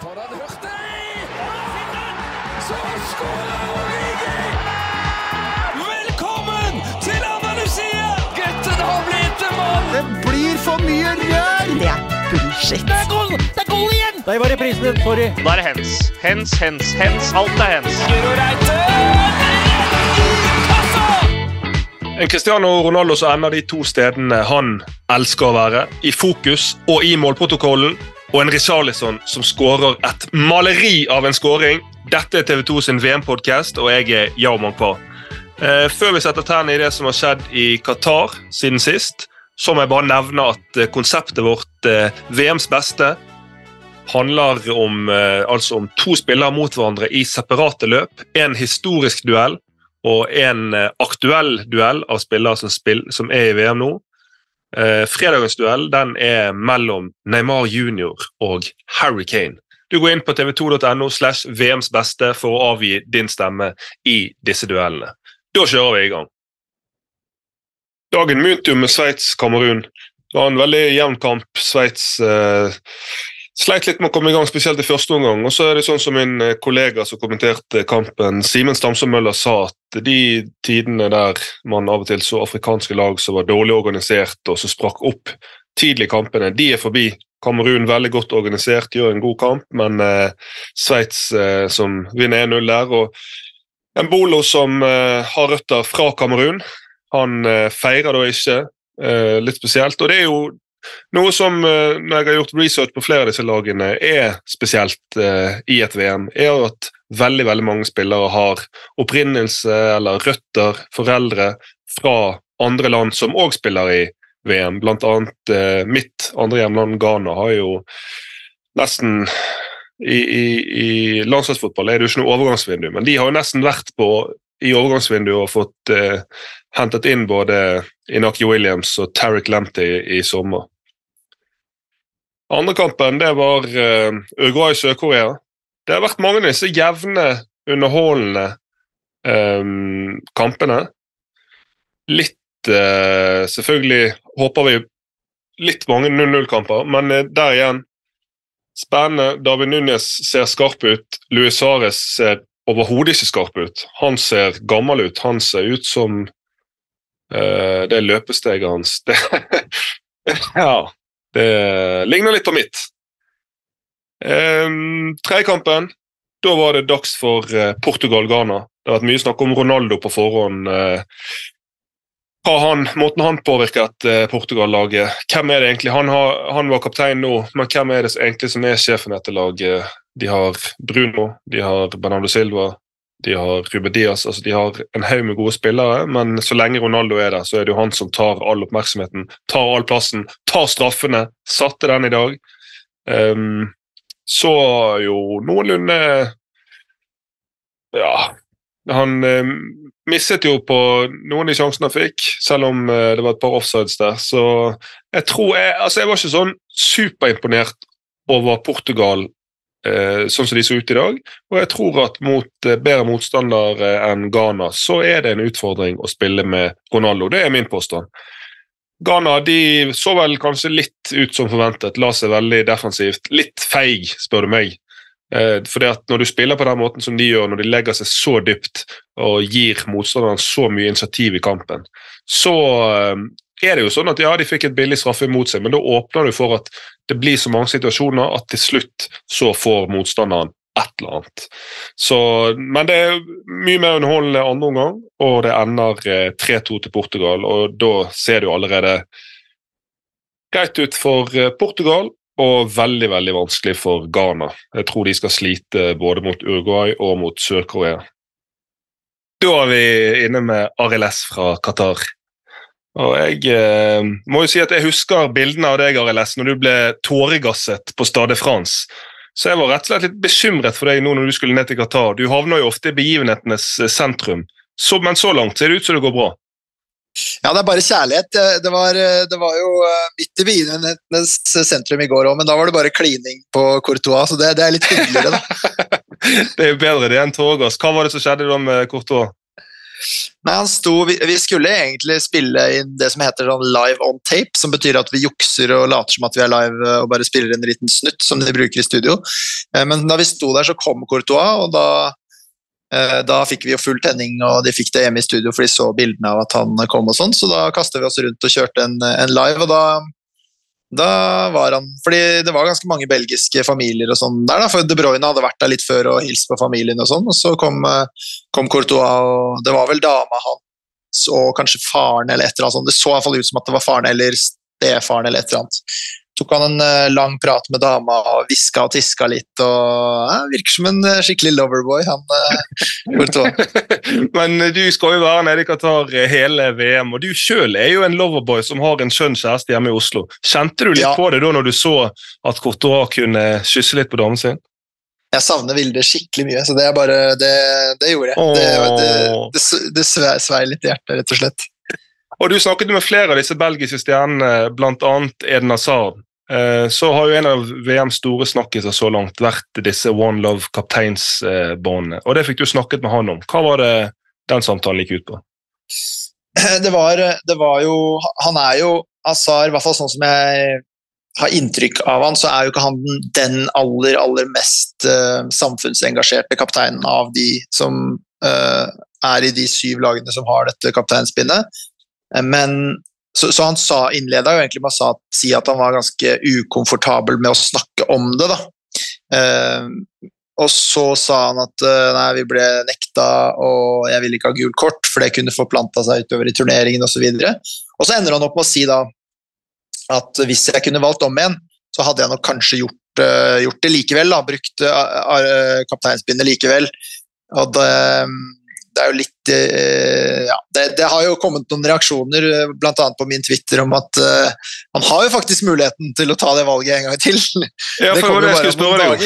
For den Hurtig! Så skårer Origi! Velkommen til Andalusia! Gutten har blitt en mann! Det blir for mye rør! Det er bullshit. Det er goal! Det er goal igjen! Der var reprisen, sorry. Da er det hens. Hens, hens, hens. Alt er hens. Guro Reite! Cristiano Ronaldo som ender de to stedene han elsker å være, i fokus og i målprotokollen, og en Rishalison som skårer et maleri av en skåring. Dette er TV 2 sin VM-podkast, og jeg er Yao Mangpa. Eh, før vi setter tennene i det som har skjedd i Qatar siden sist, så må jeg bare nevne at eh, konseptet vårt, eh, VMs beste, handler om, altså om to spillere mot hverandre i separate løp. En historisk duell og en aktuell duell av spillere som, spill, som er i VM nå. Eh, fredagens duell den er mellom Neymar jr. og Harry Kane. Du går inn på tv2.no slash VMs beste for å avgi din stemme i disse duellene. Da kjører vi i gang. Dagen begynte jo med Sveits-Kamerun. Det var en veldig jevn kamp. Sveits eh, sleit litt med å komme i gang, spesielt i første omgang. Og så er det sånn som min eh, kollega som kommenterte kampen, Simen Stamsø Møller, sa at de tidene der man av og til så afrikanske lag som var dårlig organisert og som sprakk opp tidlig i kampene, de er forbi. Kamerun veldig godt organisert, gjør en god kamp, men eh, Sveits eh, som vinner 1-0 der. og Embolo som eh, har røtter fra Kamerun, han eh, feirer da ikke. Eh, litt spesielt. Og det er jo noe som, eh, når jeg har gjort research på flere av disse lagene, er spesielt eh, i et VM, er at veldig veldig mange spillere har opprinnelse eller røtter, foreldre, fra andre land som òg spiller i VM. Blant annet eh, mitt andre hjemland, Ghana, har jo nesten i, i, I landslagsfotball er det jo ikke noe overgangsvindu, men de har jo nesten vært på i overgangsvinduet og fått eh, hentet inn både Inaki Williams og Tariq Lamptey i, i sommer. Andre kampen det var eh, Uruguay-Sør-Korea. Det har vært mange av disse jevne, underholdende eh, kampene. Litt uh, Selvfølgelig håper vi litt mange 0-0-kamper, men uh, der igjen Spennende. David Núñez ser skarp ut. Luis Suárez ser overhodet ikke skarp ut. Han ser gammel ut. Han ser ut som uh, det løpesteget hans. Det, ja, det ligner litt på mitt. Um, Tredjekampen, da var det dags for uh, Portugal-Ghana. Det har vært mye snakk om Ronaldo på forhånd. Uh, han, måten han påvirket uh, Portugal-laget. Hvem er det egentlig? Han, har, han, var kaptein nå, men hvem er det egentlig som er sjefen etter laget? De har Bruno, de har Bernardo Silva, de har Ruben Diaz. altså De har en haug med gode spillere, men så lenge Ronaldo er der, så er det jo han som tar all oppmerksomheten, tar all plassen, tar straffene. Satte den i dag. Um, så jo noenlunde Ja, han um, misset jo på noen av de sjansene han fikk, selv om uh, det var et par offsides der. Så jeg tror jeg, altså jeg var ikke sånn superimponert over Portugal sånn som de så ut i dag. Og jeg tror at mot eh, bedre motstandere enn Ghana, så er det en utfordring å spille med Ronaldo. Det er min påstand. Ghana de så vel kanskje litt ut som forventet, la seg veldig defensivt. Litt feig, spør du meg. for fordi at Når du spiller på den måten som de gjør, når de legger seg så dypt og gir motstanderen så mye initiativ i kampen, så eh, er det jo sånn at ja, de fikk et billig straffe imot seg, men da åpner du for at det blir så mange situasjoner at til slutt så får motstanderen et eller annet. Så, men det er mye mer underholdende andre omgang, og det ender 3-2 til Portugal. og Da ser det jo allerede greit ut for eh, Portugal, og veldig veldig vanskelig for Ghana. Jeg tror de skal slite både mot Uruguay og mot Sør-Korea. Da er vi inne med Arild S fra Qatar. Og jeg eh, må jo si at jeg husker bildene av deg Arild S, når du ble tåregasset på Stade France. Så jeg var rett og slett litt bekymret for deg nå når du skulle ned til Qatar. Du havner jo ofte i begivenhetenes eh, sentrum, så, men så langt ser det ut som det går bra. Ja, det er bare kjærlighet. Det var, det var jo eh, midt i begivenhetenes sentrum i går òg, men da var det bare klining på Courtois, så det, det er litt hyggeligere, da. det er jo bedre det enn tåregass. Hva var det som skjedde da med Courtois? Nei, han sto, vi, vi, skulle egentlig spille inn det som heter sånn live on tape, som betyr at vi jukser og later som at vi er live og bare spiller en liten snutt, som de bruker i studio. Eh, men da vi sto der, så kom Courtois, og da, eh, da fikk vi jo full tenning, og de fikk det hjemme i studio, for de så bildene av at han kom og sånn, så da kastet vi oss rundt og kjørte en, en live, og da, da var han Fordi det var ganske mange belgiske familier og sånn der, da, for De Bruyne hadde vært der litt før og hilst på familien og sånn, og så kom, eh, kom Courtois, og det var vel dama hans og kanskje faren eller et eller annet sånt. Det så i hvert fall ut som at det var faren eller stefaren eller et eller annet tok han en uh, lang prat med dama og hviska og tiska litt. og ja, Virker som en uh, skikkelig loverboy, han uh, Men du skal jo være nede i Qatar hele VM, og du sjøl er jo en loverboy som har en skjønn kjæreste hjemme i Oslo. Kjente du litt ja. på det da når du så at Courtois kunne kysse litt på damen sin? Jeg savner Vilde skikkelig mye, så det, bare, det, det gjorde jeg. Åh. Det, det, det, svei litt i hjertet, rett og slett. Og Du snakket med flere av disse belgiske stjernene, bl.a. Eden Hazard. Eh, så har jo en av VMs store snakkiser så langt vært disse One Love kapteinsbåndene. Og det fikk du snakket med han om. Hva var det den samtalen gikk ut på? Det var, det var jo Han er jo Azar, i hvert fall sånn som jeg har inntrykk av han, så er jo ikke han den aller, aller mest uh, samfunnsengasjerte kapteinen av de som uh, er i de syv lagene som har dette kapteinspinnet. Men så, så, han sa, innleda jo egentlig med å si at han var ganske ukomfortabel med å snakke om det. da. Uh, og så sa han at eh, nei, vi ble nekta, og jeg ville ikke ha gult kort, for det kunne forplanta seg utover i turneringen osv. Og, så og så ender han opp med å si da at hvis jeg kunne valgt om igjen, så hadde jeg nok kanskje gjort, uh, gjort det likevel. da, Brukt kapteinspinnet likevel. Og det, det er jo litt eh, ja, det, det, har jo kommet noen reaksjoner, eh, bl.a. på min Twitter, om at uh, han har jo faktisk muligheten til å ta det valget en gang til. Ja, for det var det jeg skulle spørre deg om.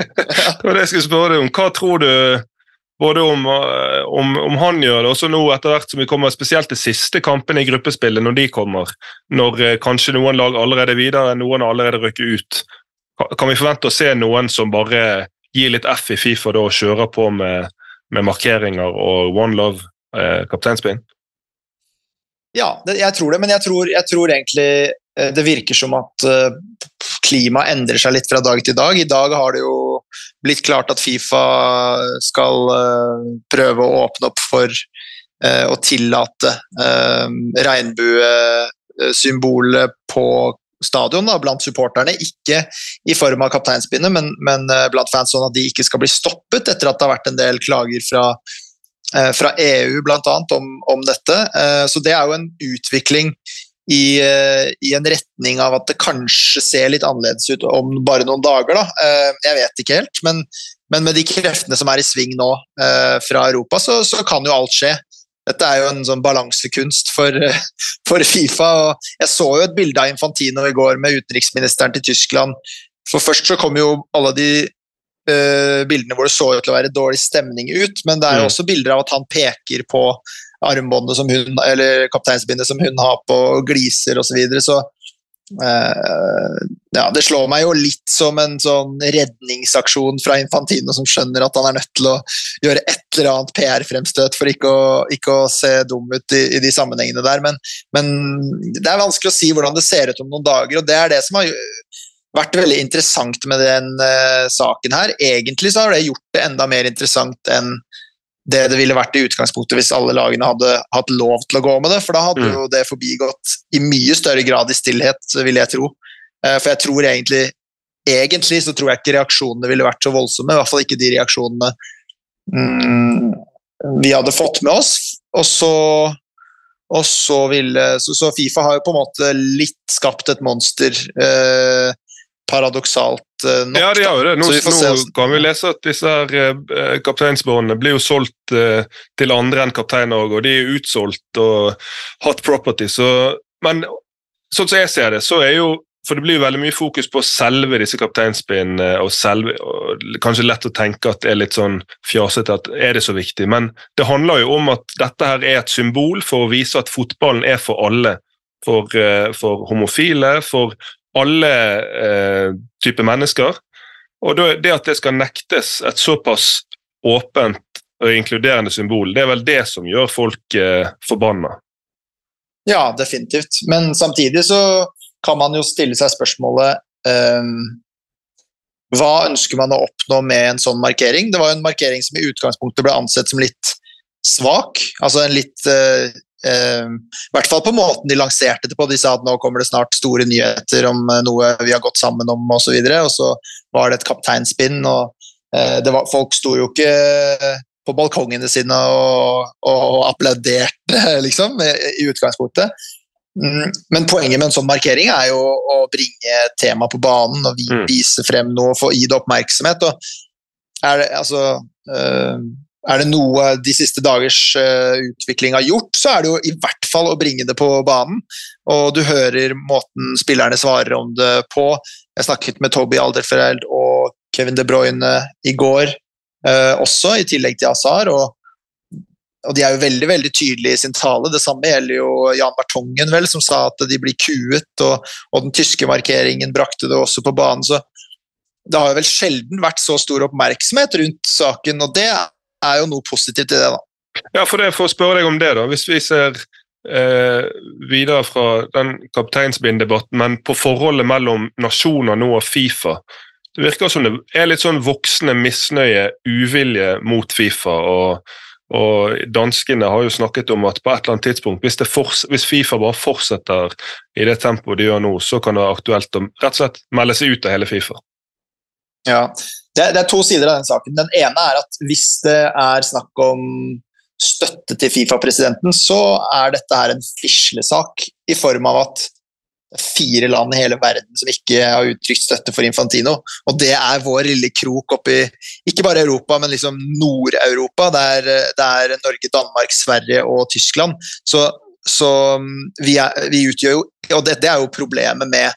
det var det jeg skulle spørre deg om. Hva tror du både om, om, om, han gjør det, og så nå etter hvert som vi kommer spesielt til siste kampene i gruppespillet, når de kommer, når uh, kanskje noen lag allerede er videre, noen allerede rykker ut. Kan vi forvente å se noen som bare gir litt F i Fifa da, og kjører på med med markeringer og One Love eh, kapteinspinn? Ja, det, jeg tror det, men jeg tror, jeg tror, egentlig eh, det virker som at uh, klimaet endrer seg litt fra dag til dag. I dag har det jo blitt klart at Fifa skal uh, prøve å åpne opp for uh, å tillate regnbuesymbolet på stadion da, blant supporterne. Ikke i form av kapteinspinnet, men, men, eh, blant fans, sånn at de ikke skal bli stoppet etter at det har vært en del klager fra, eh, fra EU annet om, om dette. Eh, så det er jo en utvikling i, i, en retning av at det kanskje ser litt annerledes ut om bare noen dager. Da. Jeg vet ikke helt, men, men med de kreftene som er i sving nå fra Europa, så, så kan jo alt skje. Dette er jo en sånn balansekunst for, for, Fifa. og Jeg så jo et bilde av Infantino i går med utenriksministeren til Tyskland. For Først så kom jo alle de uh, bildene hvor det så ut til å være dårlig stemning ut, men det er jo mm. også bilder av at han peker på armbåndet som hun, eller kapteinsbindet som hun har på, og gliser osv. Så, videre. så Uh, ja, det slår meg jo litt som en sånn redningsaksjon fra Infantino, som skjønner at han er nødt til å gjøre et eller annet PR-fremstøt for ikke å, ikke å, se dum ut i, i de sammenhengene der. Men, men, det er vanskelig å si hvordan det ser ut om noen dager, og det er det som har vært veldig interessant med den uh, saken her. Egentlig så har det gjort det enda mer interessant enn det det ville vært i utgangspunktet hvis alle lagene hadde hatt lov til å gå med det, for da hadde mm. jo det forbigått i mye større grad i stillhet, vil jeg tro. Eh, for jeg tror egentlig Egentlig så tror jeg ikke reaksjonene ville vært så voldsomme, i hvert fall ikke de reaksjonene mm, vi hadde fått med oss. Og så, og så ville så, så, Fifa har jo på en måte litt skapt et monster, eh, paradoksalt uh, nok. Ja, de har det. Nå, nå kan vi lese at disse her eh, kapteinsbåndene blir jo solgt eh, til andre enn kapteiner òg, og de er utsolgt og hot property. Så, men sånn som jeg ser det, så er jo for det blir jo veldig mye fokus på selve disse kapteinspinnene, og, selve, og kanskje lett å tenke at det er litt sånn fjasete at er det så viktig, men det handler jo om at dette her er et symbol for å vise at fotballen er for alle. For, for homofile, for alle eh, typer mennesker. Og det at det skal nektes et såpass åpent og inkluderende symbol, det er vel det som gjør folk eh, forbanna. Ja, definitivt. Men samtidig så kan man jo stille seg spørsmålet um, hva ønsker man å oppnå med en sånn markering? Det var jo en markering som i utgangspunktet ble ansett som litt svak. Altså en litt uh, uh, I hvert fall på måten de lanserte det på. De sa at nå kommer det snart store nyheter om uh, noe vi har gått sammen om osv. Og, så og så var det et kapteinspinn. og var, Folk sto jo ikke på balkongene sine og, og applauderte, liksom, i utgangspunktet. Mm, men poenget med en sånn markering er jo å bringe temaet på banen og mm. vise frem noe og få gi det oppmerksomhet. Er, det, altså, uh, er det noe de siste dagers uh, utvikling har gjort, så er det jo i hvert fall å bringe det på banen. Og du hører måten spillerne svarer om det på. Jeg snakket med Toby Alderfereld og Kevin De Bruyne i går uh, også, i tillegg til Azar. og og de er jo veldig veldig tydelige i sin tale. Det samme gjelder jo Jan Bertongen, vel, som sa at de blir kuet, og, og den tyske markeringen brakte det også på banen. så det har jo vel sjelden vært så stor oppmerksomhet rundt saken, og det er jo noe positivt i det. da. Ja, for det for å spørre deg om det, da. Hvis vi ser eh, videre fra den kapteinsbinddebatten, men på forholdet mellom nasjoner nå og Fifa. Det virker som det er litt sånn voksende misnøye, uvilje mot Fifa. og og Danskene har jo snakket om at på et eller annet tidspunkt, hvis, hvis Fifa bare fortsetter i det tempoet de gjør nå, så kan det være aktuelt å rett og slett melde seg ut av hele Fifa. Ja, det, det er to sider av den saken. Den ene er at hvis det er snakk om støtte til Fifa-presidenten, så er dette her en fislesak i form av at fire land i hele verden som ikke har uttrykt støtte for Infantino. Og det er vår lille krok oppi ikke bare Europa, men liksom Nord-Europa. Der, er Norge, Danmark, Sverige og Tyskland. Så, så mm, vi, er, vi, utgjør jo Og det, det er jo problemet med,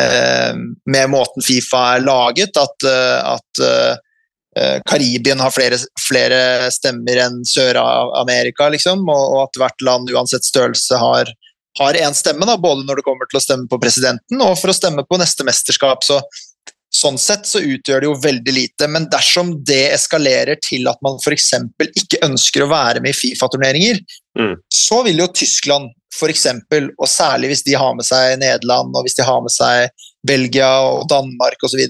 eh, med måten Fifa er laget, at, eh, at eh, Karibien har flere, flere stemmer enn Sør-Amerika, liksom, og, og, at hvert land, uansett størrelse, har har én stemme, da, både når det kommer til å stemme på presidenten og for å stemme på neste mesterskap. Så, sånn sett så utgjør det jo veldig lite. Men dersom det eskalerer til at man f.eks. ikke ønsker å være med i Fifa-turneringer, mm. så vil jo Tyskland f.eks., og særlig hvis de har med seg Nederland og hvis de har med seg Belgia og Danmark osv.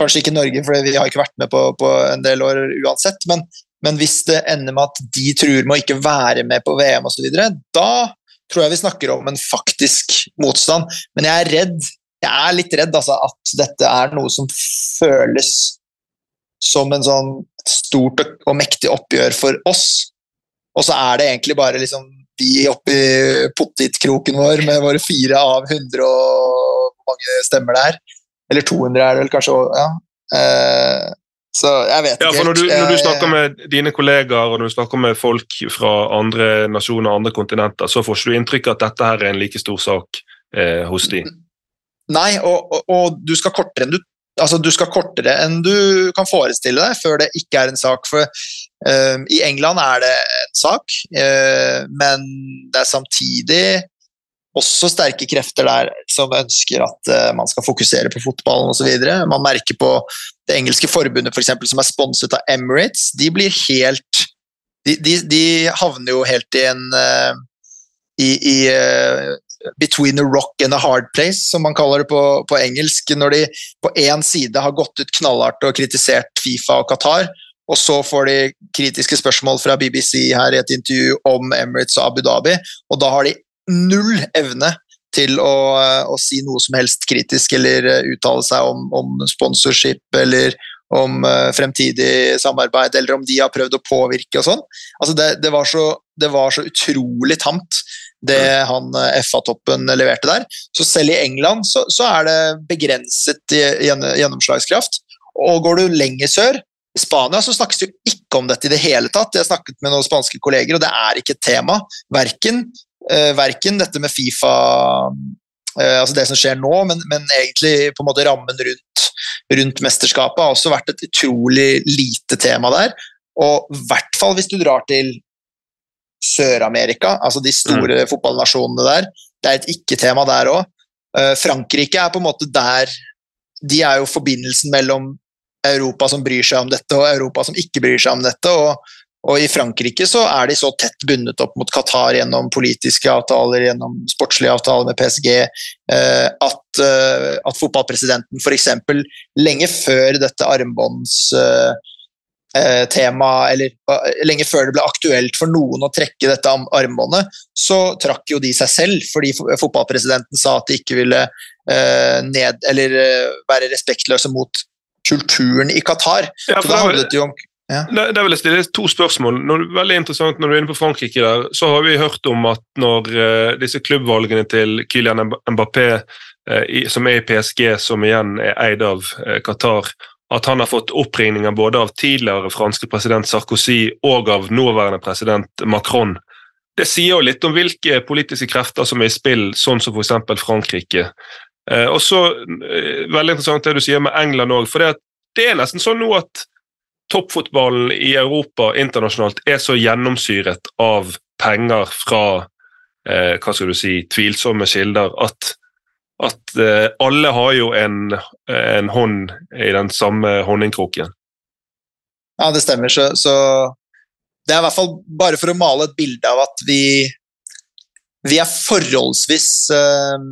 Kanskje ikke Norge, for vi har ikke vært med på, på en del år uansett. Men, men, hvis det ender med at de truer med å ikke være med på VM osv., da tror jeg vi snakker om en faktisk motstand. Men jeg er redd, jeg er litt redd altså, at dette er noe som føles som en sånn stort og mektig oppgjør for oss. Og så er det egentlig bare liksom vi oppi pottitkroken vår med våre fire av 100 og hvor mange stemmer det er. Eller 200 er det vel kanskje. Ja. Eh, så jeg vet ja, for når du, når du, snakker med dine kollegaer og når du snakker med folk fra andre nasjoner og andre kontinenter, så får ikke du inntrykk av at dette her er en like stor sak eh, hos de? Nei, og, og, og, du skal du Altså, du skal kortere enn du kan forestille deg før det ikke er en sak. For uh, i England er det en sak, uh, men det er samtidig også sterke krefter der som ønsker at uh, man skal fokusere på fotballen osv. Man merker på det engelske forbundet for eksempel, som er sponset av Emirates. De blir helt De, de, de havner jo helt i en uh, i, i uh, between a rock and a hard place, som man kaller det på, på engelsk. Når de på én side har gått ut knallhardt og kritisert Fifa og Qatar, og så får de kritiske spørsmål fra BBC her i et intervju om Emirates og Abu Dhabi, og da har de null evne til å, å, si noe som helst kritisk eller eh, uttale seg om, om sponsorship eller om uh, fremtidig samarbeid, eller om de har prøvd å påvirke og sånn. Altså det, det, var så, det, var så, utrolig tamt, det han uh, FA-toppen leverte der. Så selv i England så, så er det begrenset gjennomslagskraft. Og går du lenger sør, i Spania så snakkes det jo ikke om dette i det hele tatt. Jeg har snakket med noen spanske kolleger, og det er ikke et tema. Verken eh, verken dette med Fifa eh, altså det som skjer nå, men, men, egentlig på en måte rammen rundt, rundt mesterskapet har også vært et utrolig lite tema der. Og i hvert fall hvis du drar til Sør-Amerika, altså de store mm. fotballnasjonene der. Det er et ikke-tema der òg. Uh, Frankrike er på en måte der De er jo forbindelsen mellom Europa som bryr seg om dette, og Europa som ikke bryr seg om dette. og Og i Frankrike så er de så tett bundet opp mot Qatar gjennom politiske avtaler, gjennom sportslige avtaler med PSG, eh, at, eh, at fotballpresidenten f.eks. lenge før dette armbåndstemaet, eller lenge før det ble aktuelt for noen å trekke dette armbåndet, så trakk jo de seg selv, fordi fotballpresidenten sa at de ikke ville ned, eller være respektløse mot kulturen i Qatar. Ja, så det handlet jo om ja. Der, vil jeg stille to spørsmål. Når, veldig interessant når du er inne på Frankrike, der, så har vi hørt om at når uh, disse klubbvalgene til Kylian Mbappé, uh, i, som er i PSG, som igjen er eid av uh, Qatar, at han har fått oppringninger både av tidligere franske president Sarkozy og av nåværende president Macron. Det sier jo litt om hvilke politiske krefter som er i spill, sånn som f.eks. Frankrike. og så Veldig interessant det du sier med England òg. For det, det er nesten sånn nå at toppfotballen i Europa internasjonalt er så gjennomsyret av penger fra eh, hva skal du si, tvilsomme kilder at, at eh, alle har jo en, en, hånd i den samme honningkroken. Ja, det stemmer. Så, så, det er i hvert fall bare for å male et bilde av at vi, vi er forholdsvis eh,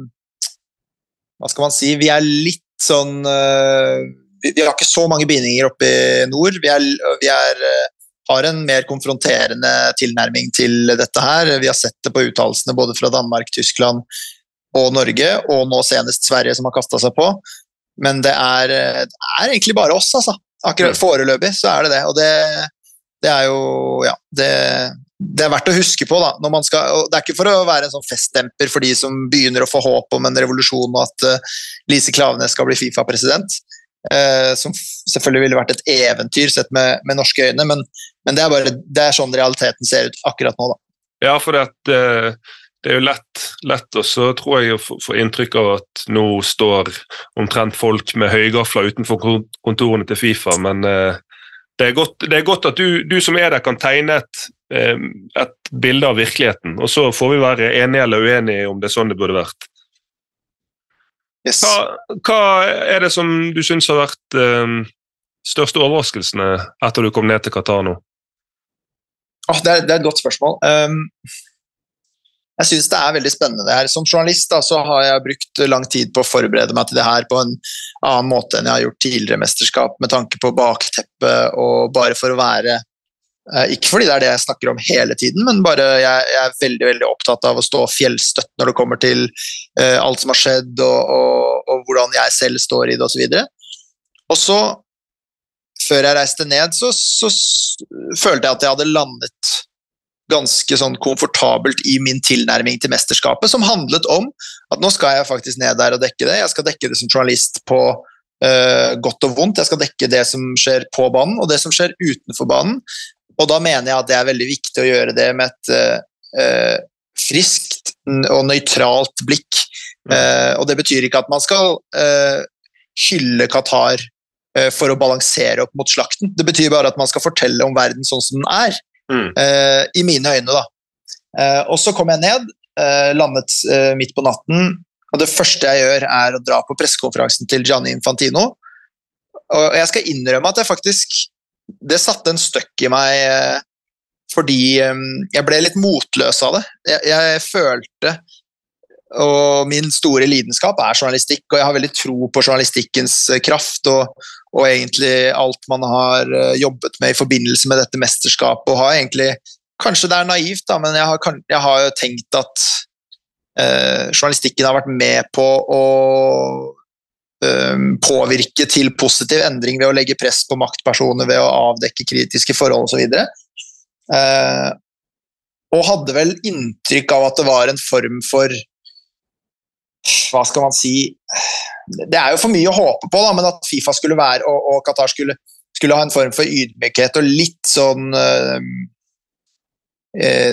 Hva skal man si? Vi er litt sånn eh, vi, har ikke så mange bindinger oppe i nord. Vi, er, vi er, eh, har en mer konfronterende tilnærming til dette her. Vi har sett det på uttalelsene både fra Danmark, Tyskland og Norge, og nå senest Sverige som har kasta seg på. Men det er, det er, egentlig bare oss, altså. Akkurat Foreløpig så er det det. Og det, det er jo Ja. Det, det, er verdt å huske på. da, skal, Det er ikke for å være en sånn festdemper for de som begynner å få håp om en revolusjon og at uh, Lise Klaveness skal bli Fifa-president. Uh, som selvfølgelig ville vært et eventyr sett med, med norske øyne, men, men det, er bare, det, er sånn realiteten ser ut akkurat nå. da. Ja, for det, uh, det er jo lett, lett og så tror jeg å få inntrykk av at nå står omtrent folk med høygafler utenfor kontorene til Fifa, men uh, det, er godt, det er godt, at du, du, som er der, kan tegne et, et bilde av virkeligheten. Og så får vi være enige eller uenige om det er sånn det burde vært. Yes. Hva, hva, er det som du syns har vært um, største overraskelsene etter du kom ned til Qatar nå? Oh, det, er, det, er, et godt spørsmål. Um, jeg syns det er veldig spennende. det her. Som journalist da, så har jeg brukt lang tid på å forberede meg til det her på en annen måte enn jeg har gjort tidligere mesterskap, med tanke på bakteppet og bare for å være ikke fordi det er det jeg snakker om hele tiden, men bare jeg, jeg er veldig veldig opptatt av å stå fjellstøtt når det kommer til uh, alt som har skjedd, og, og, og, hvordan jeg selv står i det, osv. Og så, før jeg reiste ned, så, så, følte jeg at jeg hadde landet ganske sånn komfortabelt i min tilnærming til mesterskapet, som handlet om at nå skal jeg faktisk ned der og dekke det. Jeg skal dekke det som journalist på uh, godt og vondt. Jeg skal dekke det som skjer på banen, og det som skjer utenfor banen. Og da mener jeg at det er veldig viktig å gjøre det med et uh, friskt og nøytralt blikk. Uh, og det betyr ikke at man skal uh, hylle Qatar for å balansere opp mot slakten. Det betyr bare at man skal fortelle om verden sånn som den er. Mm. I mine øyne, da. og så kom jeg ned, landet midt på natten, og det første jeg gjør, er å dra på pressekonferansen til Gianni Infantino. Og jeg skal innrømme at jeg faktisk det satte en støkk i meg eh, fordi eh, jeg ble litt motløs av det. Jeg, jeg, følte Og min store lidenskap er journalistikk, og jeg har veldig tro på journalistikkens eh, kraft og, og egentlig alt man har jobbet med i forbindelse med dette mesterskapet. og har egentlig, Kanskje det er naivt, da, men jeg har, jeg har jo tenkt at eh, journalistikken har vært med på å påvirke til positiv endring ved å legge press på maktpersoner, ved å avdekke kritiske forhold osv. Uh, og hadde vel inntrykk av at det var en form for Hva skal man si Det er jo for mye å håpe på, da, men at Fifa skulle være, og, og Qatar skulle, skulle, ha en form for ydmykhet og litt sånn uh,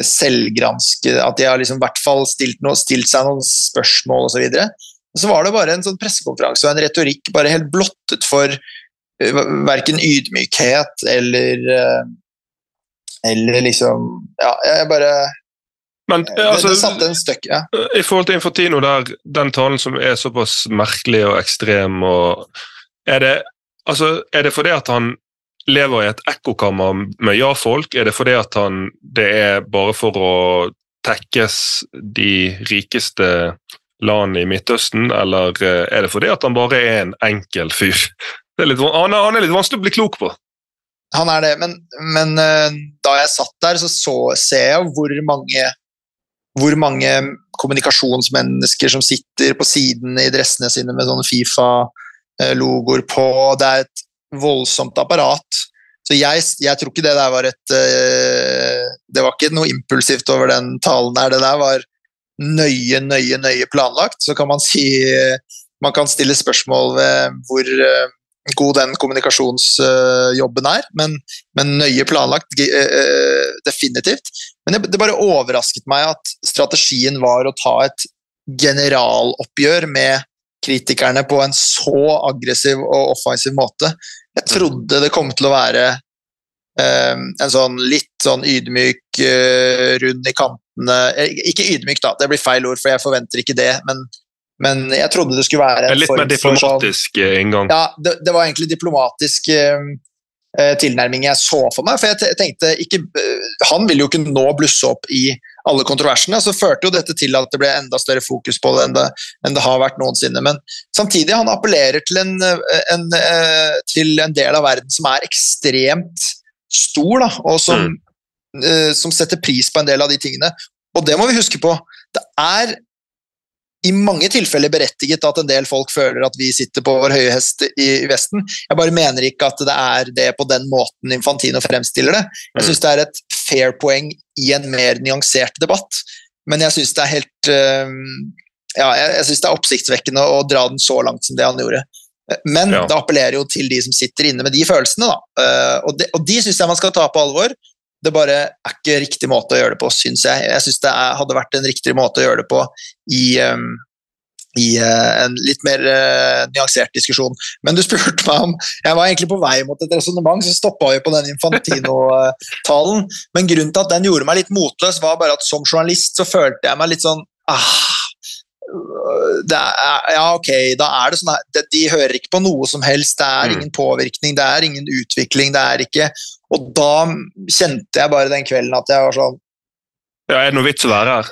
selvgranske At de har liksom i hvert fall stilt, noe, stilt seg noen spørsmål osv. Og, så så var det bare en sånn pressekonferanse og en retorikk bare helt blottet for uh, verken ydmykhet eller uh, Eller liksom Ja, jeg bare men, altså, det, det satte en støkk, ja. I forhold til Infantino, der, den talen som er såpass merkelig og ekstrem og Er det, altså, er det fordi at han lever i et ekkokammer med ja-folk? Er det fordi at han Det er bare for å tekkes de rikeste landene i Midtøsten, eller eh, er det fordi at han bare er en enkel fyr? Er litt, han, er, han er litt vanskelig å bli klok på. Han er det, men, men eh, da jeg satt der, så, så ser jeg hvor mange hvor mange kommunikasjonsmennesker som sitter på siden i dressene sine med sånne Fifa-logoer på. Det er et voldsomt apparat. Så jeg, jeg tror ikke det der var et eh, Det var ikke noe impulsivt over den talen der. Det der var nøye, nøye, nøye planlagt. Så kan man si Man kan stille spørsmål ved hvor eh, god den kommunikasjonsjobben er, men, men nøye planlagt eh, definitivt. Men det, bare overrasket meg at strategien var å ta et generaloppgjør med kritikerne på en så aggressiv og offensiv måte. Jeg trodde det kom til å være eh, en sånn litt sånn ydmyk, eh, rund i kantene eh, Ikke ydmyk, da, det blir feil ord, for jeg forventer ikke det, men, men jeg trodde det skulle være en litt mer diplomatisk for sånn- eh, inngang. ja, det, det var egentlig diplomatisk eh, eh, tilnærming jeg så for meg. For jeg tenkte ikke, Han ville jo ikke nå blusse opp i alle kontroversene. Så førte jo dette til at det ble enda større fokus på det enn det, enn det har vært noensinne. Men samtidig, han appellerer til en, en, til en del av verden som er ekstremt stor, da, og som, eh, som setter pris på en del av de tingene. Og det må vi huske på. Det er i mange tilfeller berettiget at en del folk føler at vi sitter på vår høye hest i, Vesten. Jeg bare mener ikke at det er det på den måten Infantino fremstiller det. Jeg syns det er et fair poeng i en mer nyansert debatt, men jeg syns det er helt eh, ja, jeg, jeg synes det er oppsiktsvekkende å dra den så langt som det han gjorde. Men Ja. det appellerer jo til de som sitter inne med de følelsene, da. Eh, og, de, og de syns jeg man skal ta på alvor. Det bare er ikke riktig måte å gjøre det på, syns jeg. Jeg syns det er, hadde vært en riktig måte å gjøre det på i, um, i uh, en litt mer uh, nyansert diskusjon. Men du spurte meg om Jeg var egentlig på vei mot et resonnement, så stoppa vi på den Infantino-talen. Men grunnen til at den gjorde meg litt motløs, var bare at som journalist så følte jeg meg litt sånn ah, er, ja, ok, da er det sånn at de, de hører ikke på noe som helst, det er Mm. ingen påvirkning, det er ingen utvikling, det er ikke Og da kjente jeg bare den kvelden at jeg var sånn Ja, er det noe vits å være her?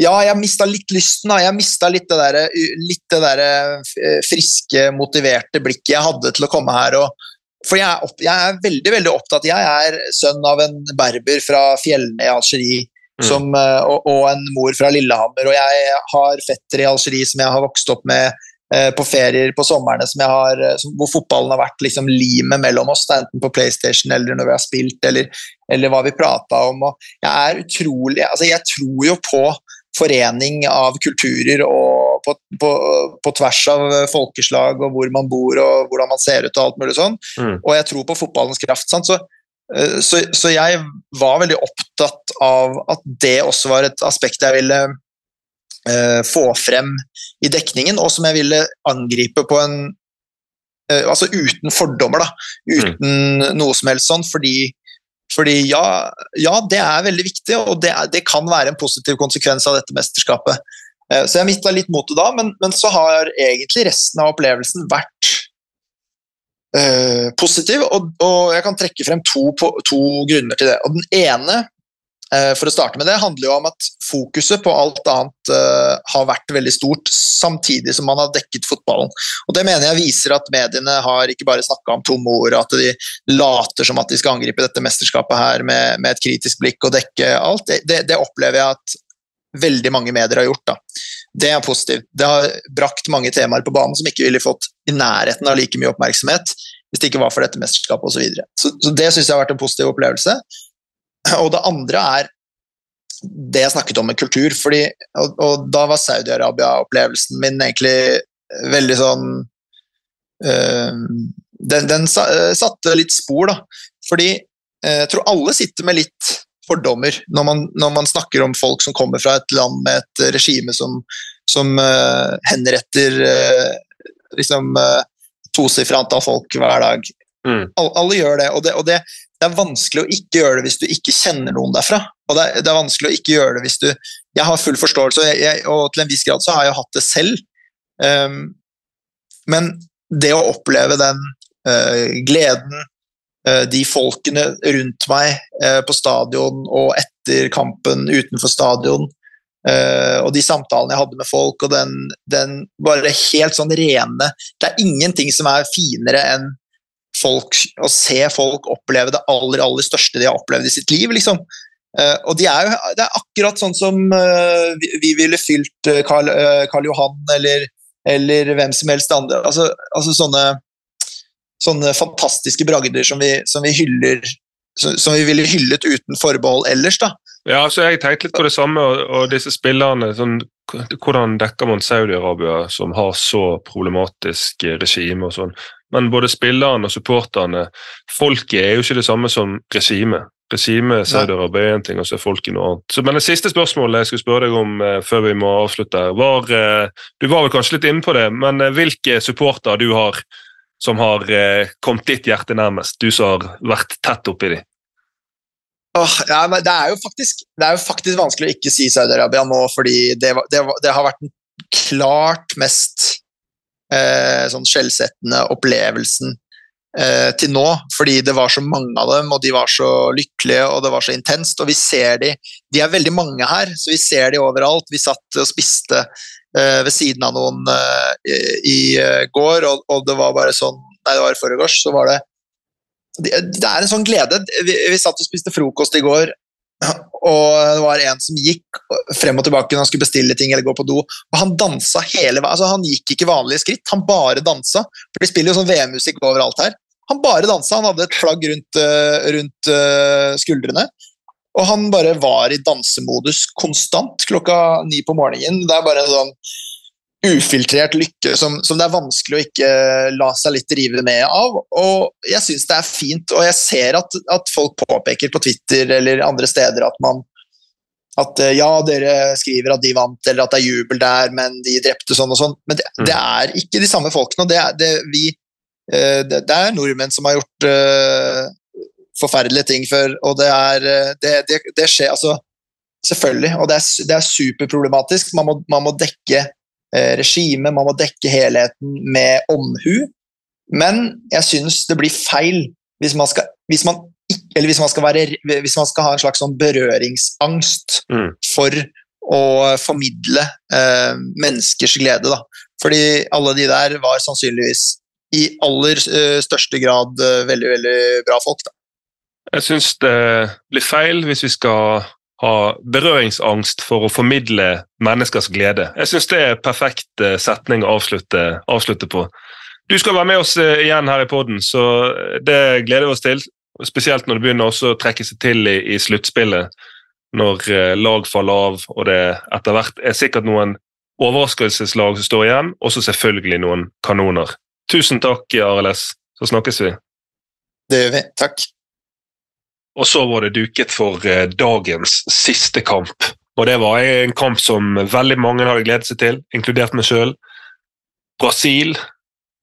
ja, jeg mista litt lysten. da. Jeg mista litt det der, eh, friske, motiverte blikket jeg hadde til å komme her. Og, for jeg er, opp, jeg er veldig veldig opptatt Jeg er sønn av en berber fra fjellene i Algerie Mm. som, eh, og, og en mor fra Lillehammer. Og jeg har fettere i Algerie som jeg har vokst opp med på ferier på somrene, som jeg har, eh, som, hvor fotballen har vært liksom limet mellom oss, enten på PlayStation eller når vi har spilt, eller, eller hva vi prata om. Og jeg er utrolig altså Jeg tror jo på forening av kulturer og på, på, på tvers av folkeslag og hvor man bor og hvordan man ser ut og alt mulig sånn. Mm. Og jeg tror på fotballens kraft. Så, eh, så, så jeg var veldig opptatt av at det også var et aspekt jeg ville eh, få frem i dekningen, og som jeg ville angripe på en eh, Altså uten fordommer, da. Uten noe som helst sånn, fordi fordi ja, ja, det er veldig viktig, og det, er, det kan være en positiv konsekvens av dette mesterskapet. Eh, Så jeg mista litt motet da, men, men så har egentlig resten av opplevelsen vært øh, positiv, og, og jeg kan trekke frem to, to grunner til det. Og Den ene, eh, for å starte med det, handler jo om at fokuset på alt annet eh, har vært veldig stort, samtidig som man har dekket fotballen. Og Det mener jeg viser at mediene har ikke bare snakka om tomme ord, at de later som at de skal angripe dette mesterskapet her med, med et kritisk blikk og dekke alt. Det, det, det opplever jeg at veldig mange medier har gjort. da. Det er positivt. Det har brakt mange temaer på banen som ikke ville fått i nærheten av like mye oppmerksomhet hvis det ikke var for dette mesterskapet osv. Så, videre. så Så det syns jeg har vært en positiv opplevelse. Og det andre er det jeg snakket om med kultur, fordi, og, og da var Saudi-Arabia-opplevelsen min egentlig veldig sånn øh, den, den øh, satte litt spor, da. Fordi øh, jeg tror alle sitter med litt fordommer når man, når man snakker om folk som kommer fra et land med et regime som, som øh, henretter øh, liksom tosifra antall folk hver dag. Mm. Alle, alle gjør det, og, det, og det, det er vanskelig å ikke gjøre det hvis du ikke kjenner noen derfra. Og det, er- det er vanskelig å ikke gjøre det hvis du Jeg har full forståelse, og, jeg, og til en viss grad så har jeg hatt det selv. Um, men det å oppleve den uh, gleden, uh, de folkene rundt meg uh, på stadion og etter kampen utenfor stadion, og de samtalene jeg hadde med folk, og den, den bare helt sånn rene Det er ingenting som er finere enn folk, å se folk oppleve det aller, aller største de har opplevd i sitt liv, liksom. Uh, og de er jo, det er akkurat sånn som uh, vi, vi, ville fylt uh, Karl, Karl Johan eller, eller, hvem som helst andre. Altså, altså sånne, sånne, fantastiske bragder som vi, som vi hyller som, vi ville hyllet uten forbehold ellers. da. Ja, altså Jeg tenkte litt på det samme, og, og disse spillerne sånn, Hvordan dekker man Saudi-Arabia, som har så problematisk regime og sånn? Men både spillerne og supporterne, folket er jo ikke det samme som regimet. Regimet Saudi-Arabia er én ting, og så er folket noe annet. Så, men Det siste spørsmålet jeg skulle spørre deg om eh, før vi må avslutte, var eh, Du var vel kanskje litt inne på det, men eh, hvilke supporter du har som har eh, kommet ditt hjerte nærmest? Du som har vært tett oppi dem? Oh, ja, det, er faktisk, det er jo faktisk vanskelig å ikke si Saudi-Arabia nå, fordi det, det, det, har vært den klart mest eh, sånn skjellsettende opplevelsen eh, til nå, fordi det var så mange av dem, og de var så lykkelige, og det var så intenst. Og vi ser de De er veldig mange her, så vi ser de overalt. Vi satt og spiste eh, ved siden av noen eh, i, eh, går, og, og, det var bare sånn Nei, det var i forgårs, så var det, det er en sånn glede. Vi, vi satt og spiste frokost i går, og det var en som gikk frem og tilbake når han skulle bestille ting eller gå på do. og Han dansa hele veien, altså han gikk ikke vanlige skritt, han bare dansa. For De spiller jo sånn VM-musikk overalt her. Han bare dansa, han hadde et flagg rundt, eh, rundt uh, skuldrene. Og han bare var i dansemodus konstant klokka ni på morgenen. Det er bare sånn ufiltrert lykke som, som, det er vanskelig å ikke la seg litt rive med av. Og jeg syns det er fint, og jeg ser at, at, folk påpeker på Twitter eller andre steder at man at eh, ja, dere skriver at de vant, eller at det er jubel der, men de drepte sånn og sånn. Men det, mm. det er ikke de samme folkene. Det er, det, vi, eh, det, det er nordmenn som har gjort uh, forferdelige ting før, og det er Det, skjer altså Selvfølgelig, og det er, det er superproblematisk. Man må, man må dekke Eh, regime, man må dekke helheten med omhu. Men jeg syns det blir feil hvis man skal, hvis man, eller hvis man skal, være, hvis man skal ha en slags sånn berøringsangst mm. for å formidle eh, menneskers glede. Da. Fordi alle de der var sannsynligvis i aller uh, største grad uh, veldig, veldig bra folk. Da. Jeg syns det blir feil hvis vi skal ha berøringsangst for å formidle menneskers glede. Jeg syns det er en perfekt eh, setning å avslutte, avslutte, på. Du skal være med oss eh, igjen her i poden, så det gleder vi oss til. Spesielt når det begynner å trekke seg til i, i sluttspillet. Når eh, lag faller av, og det etter hvert er sikkert noen overraskelseslag som står igjen, og så selvfølgelig noen kanoner. Tusen takk, Arild Så snakkes vi. Det gjør vi. Takk. Og så var det duket for eh, dagens siste kamp. Og det var en kamp som veldig mange hadde gledet seg til, inkludert meg sjøl. Brasil,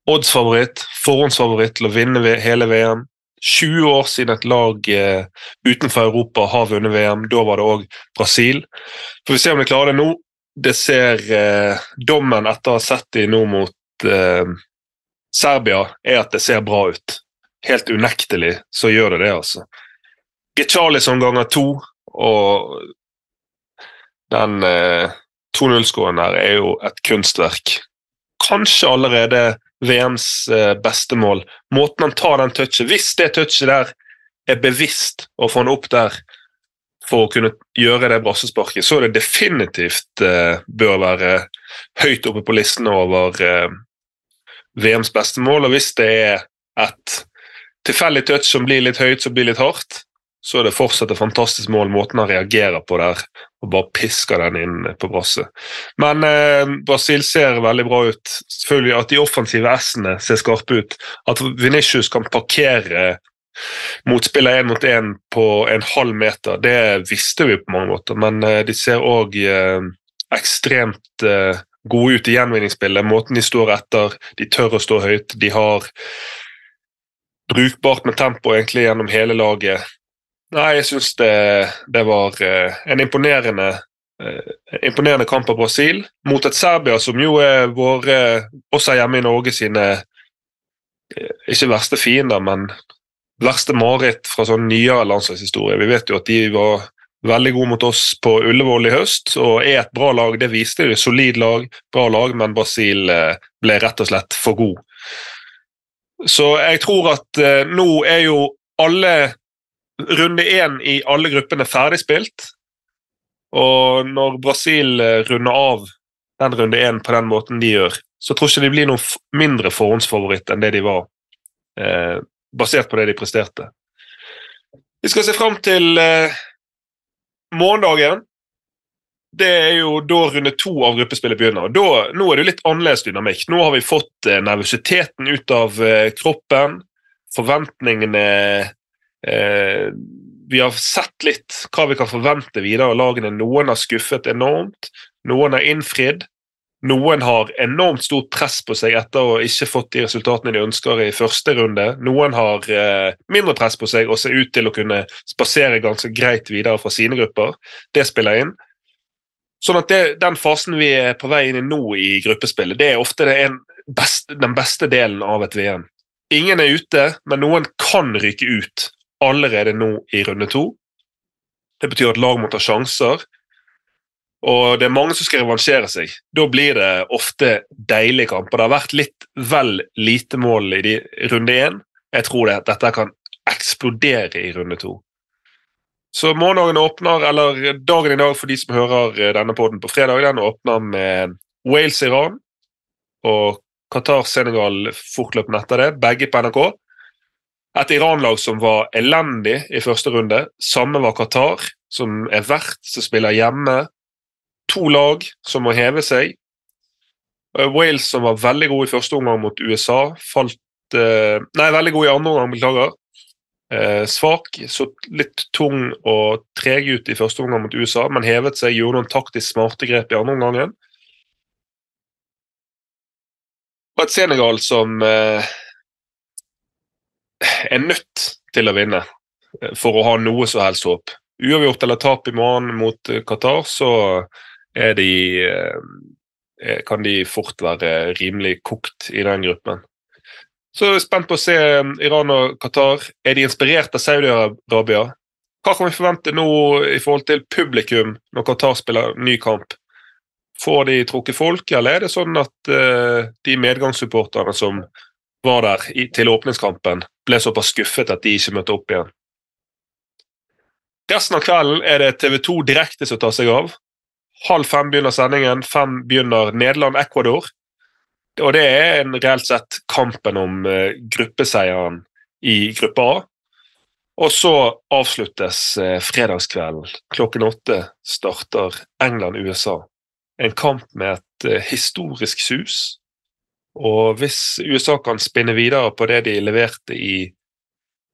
oddsfavoritt, forhåndsfavoritt til å vinne hele VM. 20 år siden et lag eh, utenfor Europa har vunnet VM. Da var det òg Brasil. Får vi se om de klarer det nå. Det ser eh, Dommen etter å ha sett dem nå mot eh, Serbia, er at det ser bra ut. Helt unektelig så gjør det det, altså. Charlison ganger to, og den eh, 2-0-skåren her er jo et kunstverk. Kanskje allerede VMs eh, beste mål. Måten han tar den touchet Hvis det touchet der er bevisst å få han opp der for å kunne gjøre det brassesparket, så er det definitivt eh, bør være høyt oppe på listen over eh, VMs beste mål. Og hvis det er et tilfeldig touch som blir litt høyt, som blir litt hardt, så er det fortsatt et fantastisk mål, måten han reagerer på der. Og bare pisker den inn på brasset. Men eh, Brasil ser veldig bra ut. Selvfølgelig At de offensive S-ene ser skarpe ut. At Venitius kan parkere motspiller én mot én på en halv meter, det visste vi på mange måter. Men eh, de ser òg eh, ekstremt eh, gode ut i gjenvinningsspillet. Måten de står etter, de tør å stå høyt. De har brukbart med tempo egentlig gjennom hele laget. Nei, jeg syns det, det, var uh, en imponerende, uh, imponerende kamp av Brasil mot et Serbia som jo er våre, også hjemme i Norge, sine uh, ikke verste fiender, men verste mareritt fra sånn nyere landslagshistorie. Vi vet jo at de var veldig gode mot oss på Ullevål i høst og er et bra lag. Det viste de. Solid lag, bra lag, men Brasil eh, ble rett og slett for god. Så jeg tror at eh, nå er jo alle runde én i alle gruppene ferdigspilt. Og når Brasil eh, runder av den runde én på den måten de gjør, så tror jeg ikke de blir noen mindre forhåndsfavoritt enn det de var, eh, basert på det de presterte. Vi skal se fram til eh, morgendagen. Det er jo da runde to av gruppespillet begynner. Da, nå er det jo litt annerledes dynamikk. Nå har vi fått eh, nervøsiteten ut av eh, kroppen. Forventningene eh, Vi har sett litt hva vi kan forvente videre av lagene. Noen har skuffet enormt, noen har innfridd. Noen har enormt stort press på seg etter å ikke fått de resultatene de ønsker i første runde. Noen har eh, mindre press på seg og ser ut til å kunne spasere ganske greit videre fra sine grupper. Det spiller inn. Sånn at det, Den fasen vi er på vei inn i nå i gruppespillet, det er ofte det en best, den beste delen av et VM. Ingen er ute, men noen kan ryke ut allerede nå i runde to. Det betyr at lag må ta sjanser og det er mange som skal revansjere seg. Da blir det ofte deilige kamper. Det har vært litt vel lite mål i de, runde én. Jeg tror det, dette kan eksplodere i runde to. Så morgendagen åpner, eller dagen i dag for de som hører eh, denne poden på fredag, den åpner med Wales-Iran og Qatar-Senegal fortløpende etter det, begge på NRK. Et Iran-lag som var elendig i første runde. Samme var Qatar, som er verdt, som spiller hjemme to lag som må heve seg. Eh, Wales, som var veldig god i første omgang mot USA, falt eh, Nei, veldig god i andre omgang, beklager. Eh, svak, så litt tung og treg ut i første omgang mot USA, men hevet seg, gjorde noen taktisk smarte grep i andre omgangen. Og et Senegal som eh, er nødt til å vinne eh, for å ha noe som helst håp. Uavgjort eller tap i morgen mot Qatar, så er de, eh, kan de fort være rimelig kokt i den gruppen. Så jeg er spent på å se Iran og Qatar. Er de inspirert av Saudi-Arabia? Hva kan vi forvente nå i forhold til publikum når Qatar spiller ny kamp? Får de trukket folk, eller er det sånn at de medgangssupporterne som var der i, til åpningskampen, ble såpass skuffet at de ikke møtte opp igjen? Resten av kvelden er det TV 2 direkte som tar seg av. Halv fem begynner sendingen, fem begynner Nederland-Ecuador. Og det er en reelt sett kampen om uh, gruppeseieren i gruppe A. Og så avsluttes uh, fredagskvelden. Klokken åtte starter England-USA. En kamp med et uh, historisk sus. Og hvis USA kan spinne videre på det de leverte i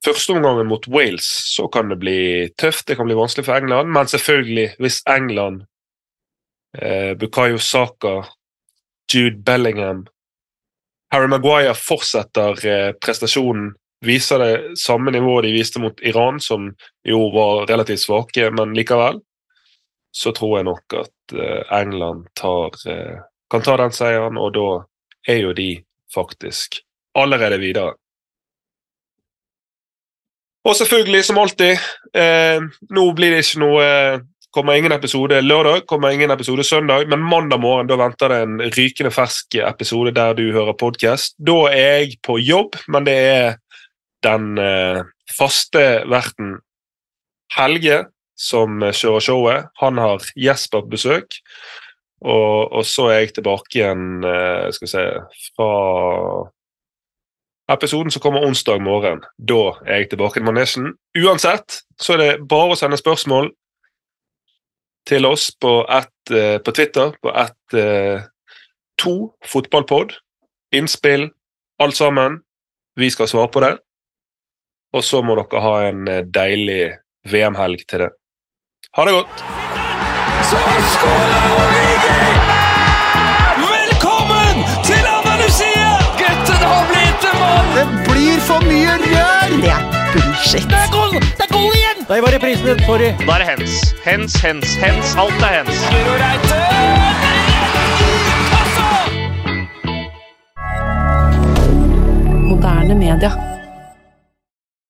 første omgangen mot Wales, så kan det bli tøft. Det kan bli vanskelig for England. Men selvfølgelig, hvis England eh, Bukayo Saka, Jude Bellingham Harry Maguire fortsetter eh, prestasjonen, viser det samme nivået de viste mot Iran, som jo var relativt svake, men likevel. Så tror jeg nok at eh, England tar, eh, kan ta den seieren, og da er jo de faktisk allerede videre. Og selvfølgelig, som alltid, eh, nå blir det ikke noe eh, kommer ingen episode lørdag, kommer ingen episode søndag, men mandag morgen da venter det en rykende fersk episode der du hører podkast. Da er jeg på jobb, men det er den eh, faste verten Helge som kjører showet. Han har Jesper på besøk. Og, og, så er jeg tilbake igjen eh, skal vi se, fra Episoden som kommer onsdag morgen. Da er jeg tilbake i manesjen. Uansett så er det bare å sende spørsmål til oss på, et, uh, på Twitter på ett uh, to fotballpod. Innspill, alt sammen. Vi skal svare på det. Og så må dere ha en eh, deilig VM-helg til det. Ha det godt! Så skårer Origi! Velkommen til Andalusia! Gutten har blitt en mann! Det blir for mye rør! Det er bullshit. Det er goal! Det er goal igjen! Der var reprisen din. Sorry. Da er det hens. Hens, hens, hens. Alt er hens. Guro Reite! Moderne media.